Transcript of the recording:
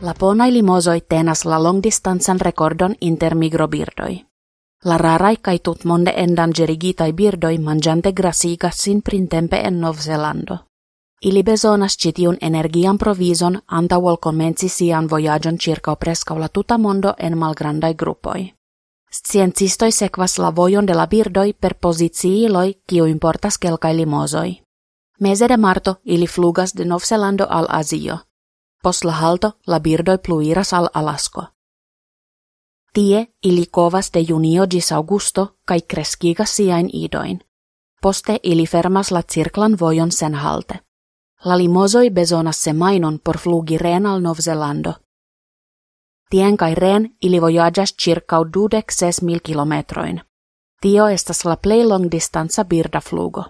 La pona limosoi tenas la longdistanzan recordon inter migrobirdoi. La rarai kai tut monde endangerigitai birdoi mangiante grasigassin printempe en Novzelando. Ili bezonas citiun energian provison anta vol comenci sian voyagion circa prescaula tuta mondo en malgrandai gruppoi. Sciencistoi sekvas la vojon de la birdoi per posiciiloi kiu importas kelkai limosoi. Mese de marto ili flugas de Novzelando al Azio. Pos la halto la birdoi pluiras al Alasko. Tie ili kovas de junio gis augusto kai kreskigas siain idoin. Poste ili fermas la cirklan vojon sen halte. La limosoi bezonas se mainon por flugi reen al Novzelando. Tien kai reen ili voyagas circa dudek ses mil kilometroin. Tio estas la plej long distanza birda flugo.